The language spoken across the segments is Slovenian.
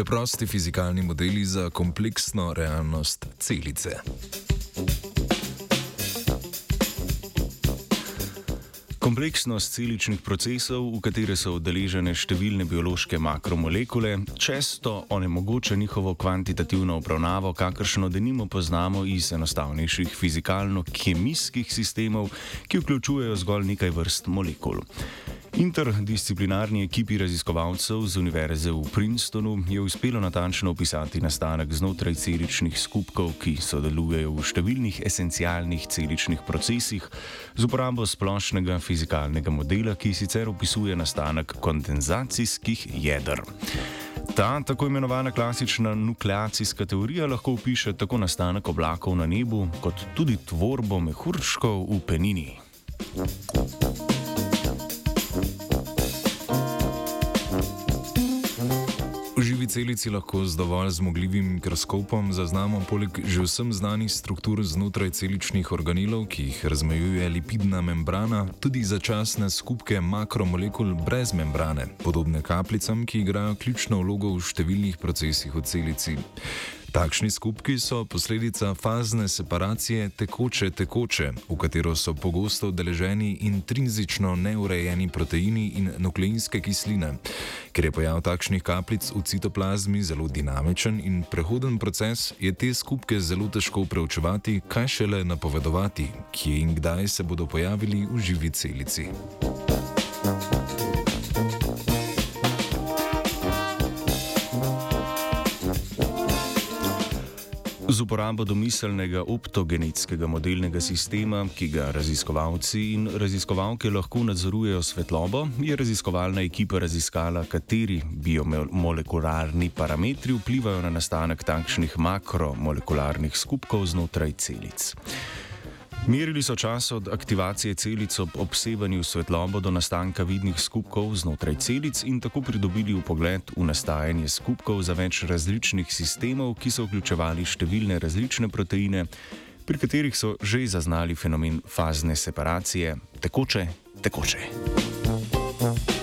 Preprosti fizikalni modeli za kompleksno realnost celice. Kompleksnost celičnih procesov, v katere so udeležene številne biološke makromolekule, često onemogoča njihovo kvantitativno obravnavo, kakršno denimo poznamo iz enostavnejših fizikalno-kemijskih sistemov, ki vključujejo zgolj nekaj vrst molekul. Interdisciplinarni ekipi raziskovalcev z Univerze v Princetonu je uspelo natančno opisati nastanek znotraj celičnih skupkov, ki sodelujejo v številnih esencialnih celičnih procesih z uporabo splošnega fizikalnega modela, ki sicer opisuje nastanek kondenzacijskih jedr. Ta tako imenovana klasična nukleacijska teorija lahko opiše tako nastanek oblakov na nebu, kot tudi tvorbo mehurčkov v penini. Thank you. Celici lahko z dovolj zmogljivim mikroskopom zaznamo poleg že vsem znanih struktur znotraj celičnih organelov, ki jih razmejuje lipidna membrana, tudi začasne skupke makromolekul brez membrane, podobne kapljicam, ki igrajo ključno vlogo v številnih procesih v celici. Takšni skupki so posledica fazne separacije tekoče-tekoče, v katero so pogosto udeleženi intrinzično neurejeni proteini in nukleinske kisline. Ker je pojav takšnih kapljic v citoplazmi zelo dinamičen in prehoden proces, je te skupke zelo težko preučevati, kaj šele napovedovati, kje in kdaj se bodo pojavili v živi celici. Z uporabo domiselnega optogenetskega modelnega sistema, ki ga raziskovalci in raziskovalke lahko nadzorujejo svetlobo, je raziskovalna ekipa raziskala, kateri biomolekularni parametri vplivajo na nastanek takšnih makromolekularnih skupkov znotraj celic. Merili so čas od aktivacije celic ob obsevanju svetlobo do nastanka vidnih skupkov znotraj celic in tako pridobili pogled v nastajanje skupkov za več različnih sistemov, ki so vključevali številne različne proteine, pri katerih so že zaznali fenomen fazne separacije tekoče, tekoče.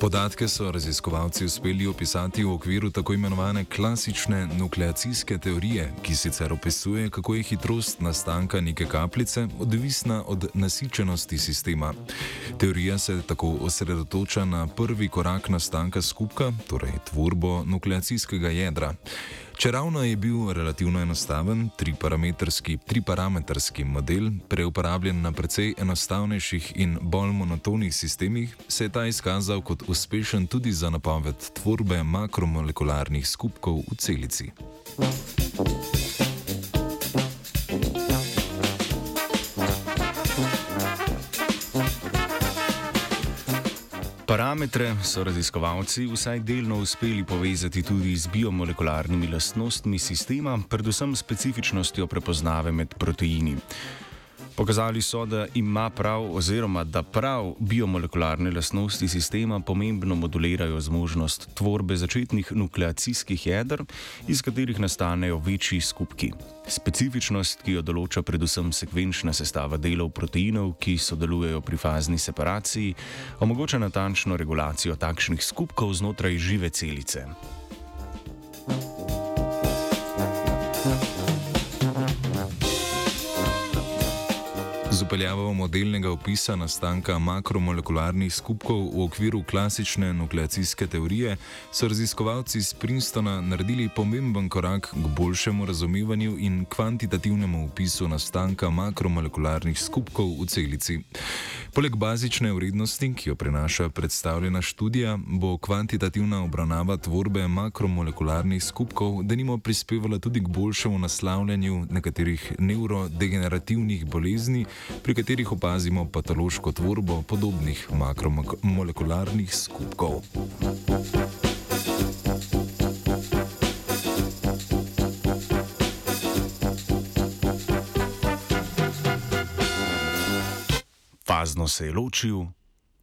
Podatke so raziskovalci uspeli opisati v okviru tako imenovane klasične nukleacijske teorije, ki sicer opisuje, kako je hitrost nastanka neke kapljice odvisna od nasičenosti sistema. Teorija se tako osredotoča na prvi korak nastanka skupka, torej tvorbo nukleacijskega jedra. Če ravno je bil relativno enostaven, triparametrski, triparametrski model, preuporabljen na precej enostavnejših in bolj monotonih sistemih, se je ta izkazal kot uspešen tudi za napoved tvorbe makromolekularnih skupkov v celici. Parametre so raziskovalci vsaj delno uspeli povezati tudi z biomolekularnimi lastnostmi sistema, predvsem specifičnostjo prepoznave med proteini. Pokazali so, da ima prav, oziroma da prav biomolekularne lastnosti sistema pomembno modulirajo zmožnost tvorbe začetnih nukleacijskih jeder, iz katerih nastanejo večji skupki. Specifičnost, ki jo določa predvsem sekvenčna sestava delov proteinov, ki sodelujejo pri fazni separaciji, omogoča natančno regulacijo takšnih skupkov znotraj žive celice. Z upeljavo modelnega opisa nastanka makromolekularnih skupkov v okviru klasične nukleacijske teorije so raziskovalci iz Princetona naredili pomemben korak k boljšemu razumevanju in kvantitativnemu opisu nastanka makromolekularnih skupkov v celici. Poleg bazične vrednosti, ki jo prinaša predstavljena študija, bo kvantitativna obravnava tvorbe makromolekularnih skupkov denimo prispevala tudi k boljšemu naslavljanju nekaterih neurodegenerativnih bolezni, pri katerih opazimo patološko tvorbo podobnih makromolekularnih skupkov. Fazno se je ločil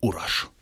Uraš.